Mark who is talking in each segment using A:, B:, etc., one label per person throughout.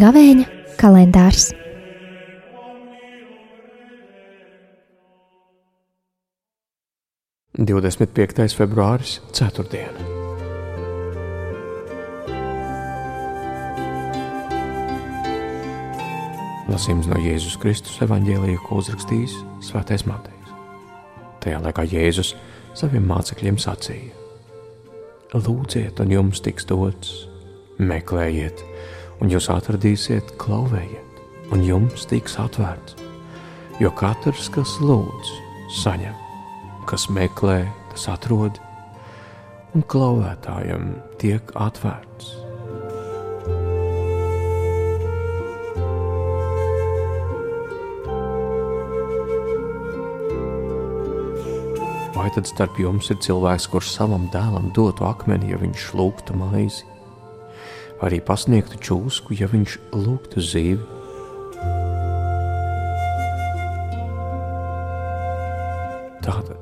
A: Gavēņa kalendārs.
B: Divdesmit piektais februāris, ceturtdiena. Lasījums no Jēzus Kristus evanģēlīja, ko uzrakstījis Svētais Matejs. Tajā laikā Jēzus saviem mācekļiem sacīja: Lūdziet, un jums tiks dots, meklējiet, un jūs atradīsiet, klauvējiet, un jums tiks atvērts. Jo katrs, kas lūdz, saņem, kas meklē, tas atrod, un klauvētājam tiek atvērts. Vai tad starp jums ir cilvēks, kurš savam dēlam dotu akmeni, ja viņš lūgtu maizi? arī pasniegtu čūsku, ja viņš lūgtu zīvi. Tātad,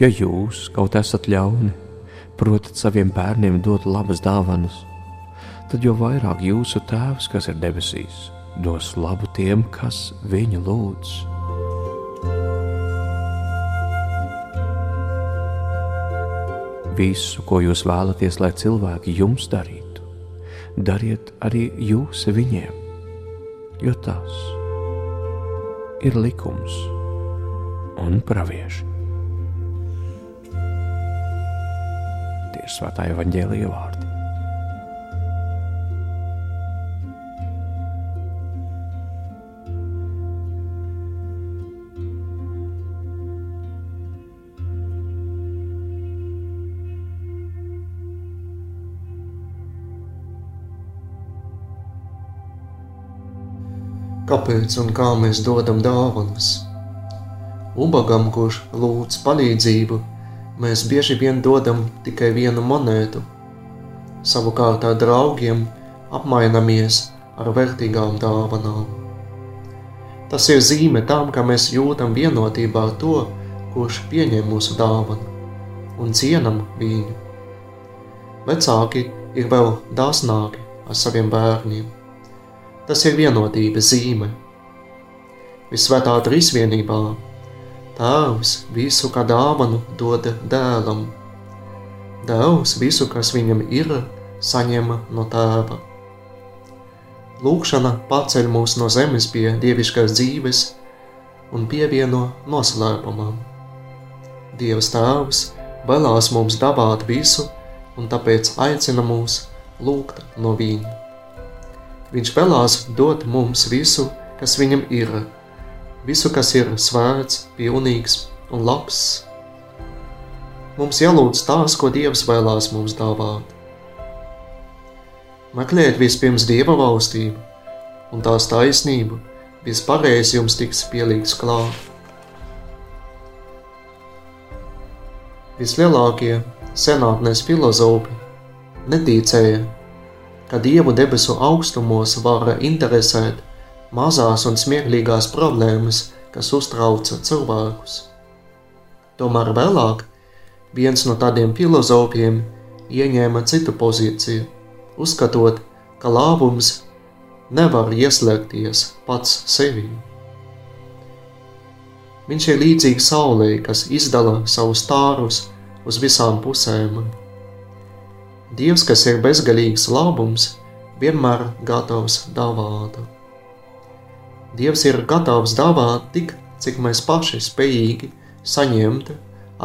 B: ja jūs kaut esat ļauni, protat saviem bērniem dot labas dāvanas, tad jo vairāk jūsu tēvs, kas ir debesīs, dos labu tiem, kas viņu lūdz. Visu, ko jūs vēlaties, lai cilvēki jums darītu dariet arī jūs viņiem, jo tas ir likums un pravieši. Tie ir svētā evaņģēlīja vārdi.
C: Kāpēc un kā mēs dodam dāvanas. Ubagam, kurš lūdz palīdzību, mēs bieži vien dodam tikai vienu monētu. Savukārt ar draugiem apmainamies ar vērtīgām dāvanām. Tas ir zīme tam, ka mēs jūtam vienotībā ar to, kurš pieņem mūsu dāvanu un cienam viņu. Vecāki ir vēl dāsnāki ar saviem bērniem Tas ir vienotības zīme. Visvētā trīsvienībā Tēvs visu kā dāvanu dod dēlam. Dēls visu, kas viņam ir, saņem no tēva. Lūkšana paceļ mūs no zemes pie dievišķās dzīves un pievieno noslēpumam. Dievs Tēvs vēlās mums dabāt visu, un tāpēc aicina mūs lūgt no viņa. Viņš vēlās dot mums visu, kas viņam ir, visu, kas ir svēts, pilnīgs un labs. Mums jālūdz tās, ko Dievs vēlās mums dāvāt. Meklējiet vispirms Dieva valstību un tās taisnību, vispārējais jums tiks pielīgs klāt. Vislielākie senātnes filozofi neticēja ka Dievu debesu augstumos var interesēt mazās un smieklīgās problēmas, kas uztrauca cilvēkus. Tomēr vēlāk viens no tādiem filozofiem ieņēma citu pozīciju, uzskatot, ka lāvums nevar ieslēgties pats sevī. Viņš ir līdzīgs saulē, kas izdala savus stārus uz visām pusēm Dievs, kas ir bezgalīgs labums, vienmēr gatavs dāvāt. Dievs ir gatavs dāvāt tik, cik mēs paši spējīgi saņemt,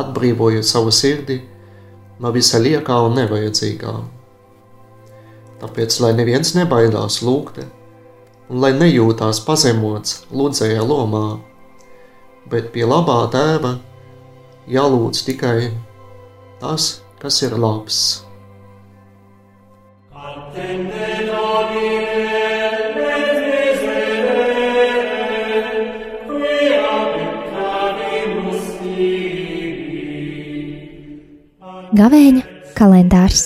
C: atbrīvojot savu sirdi no visa liekā un nevajadzīgā. Tāpēc, lai neviens nebaidās lūgt, un lai nejūtās pazemots lūdzēja lomā, bet pie labā tēva jālūdz tikai tas, kas ir labs.
A: Gavēņa kalendārs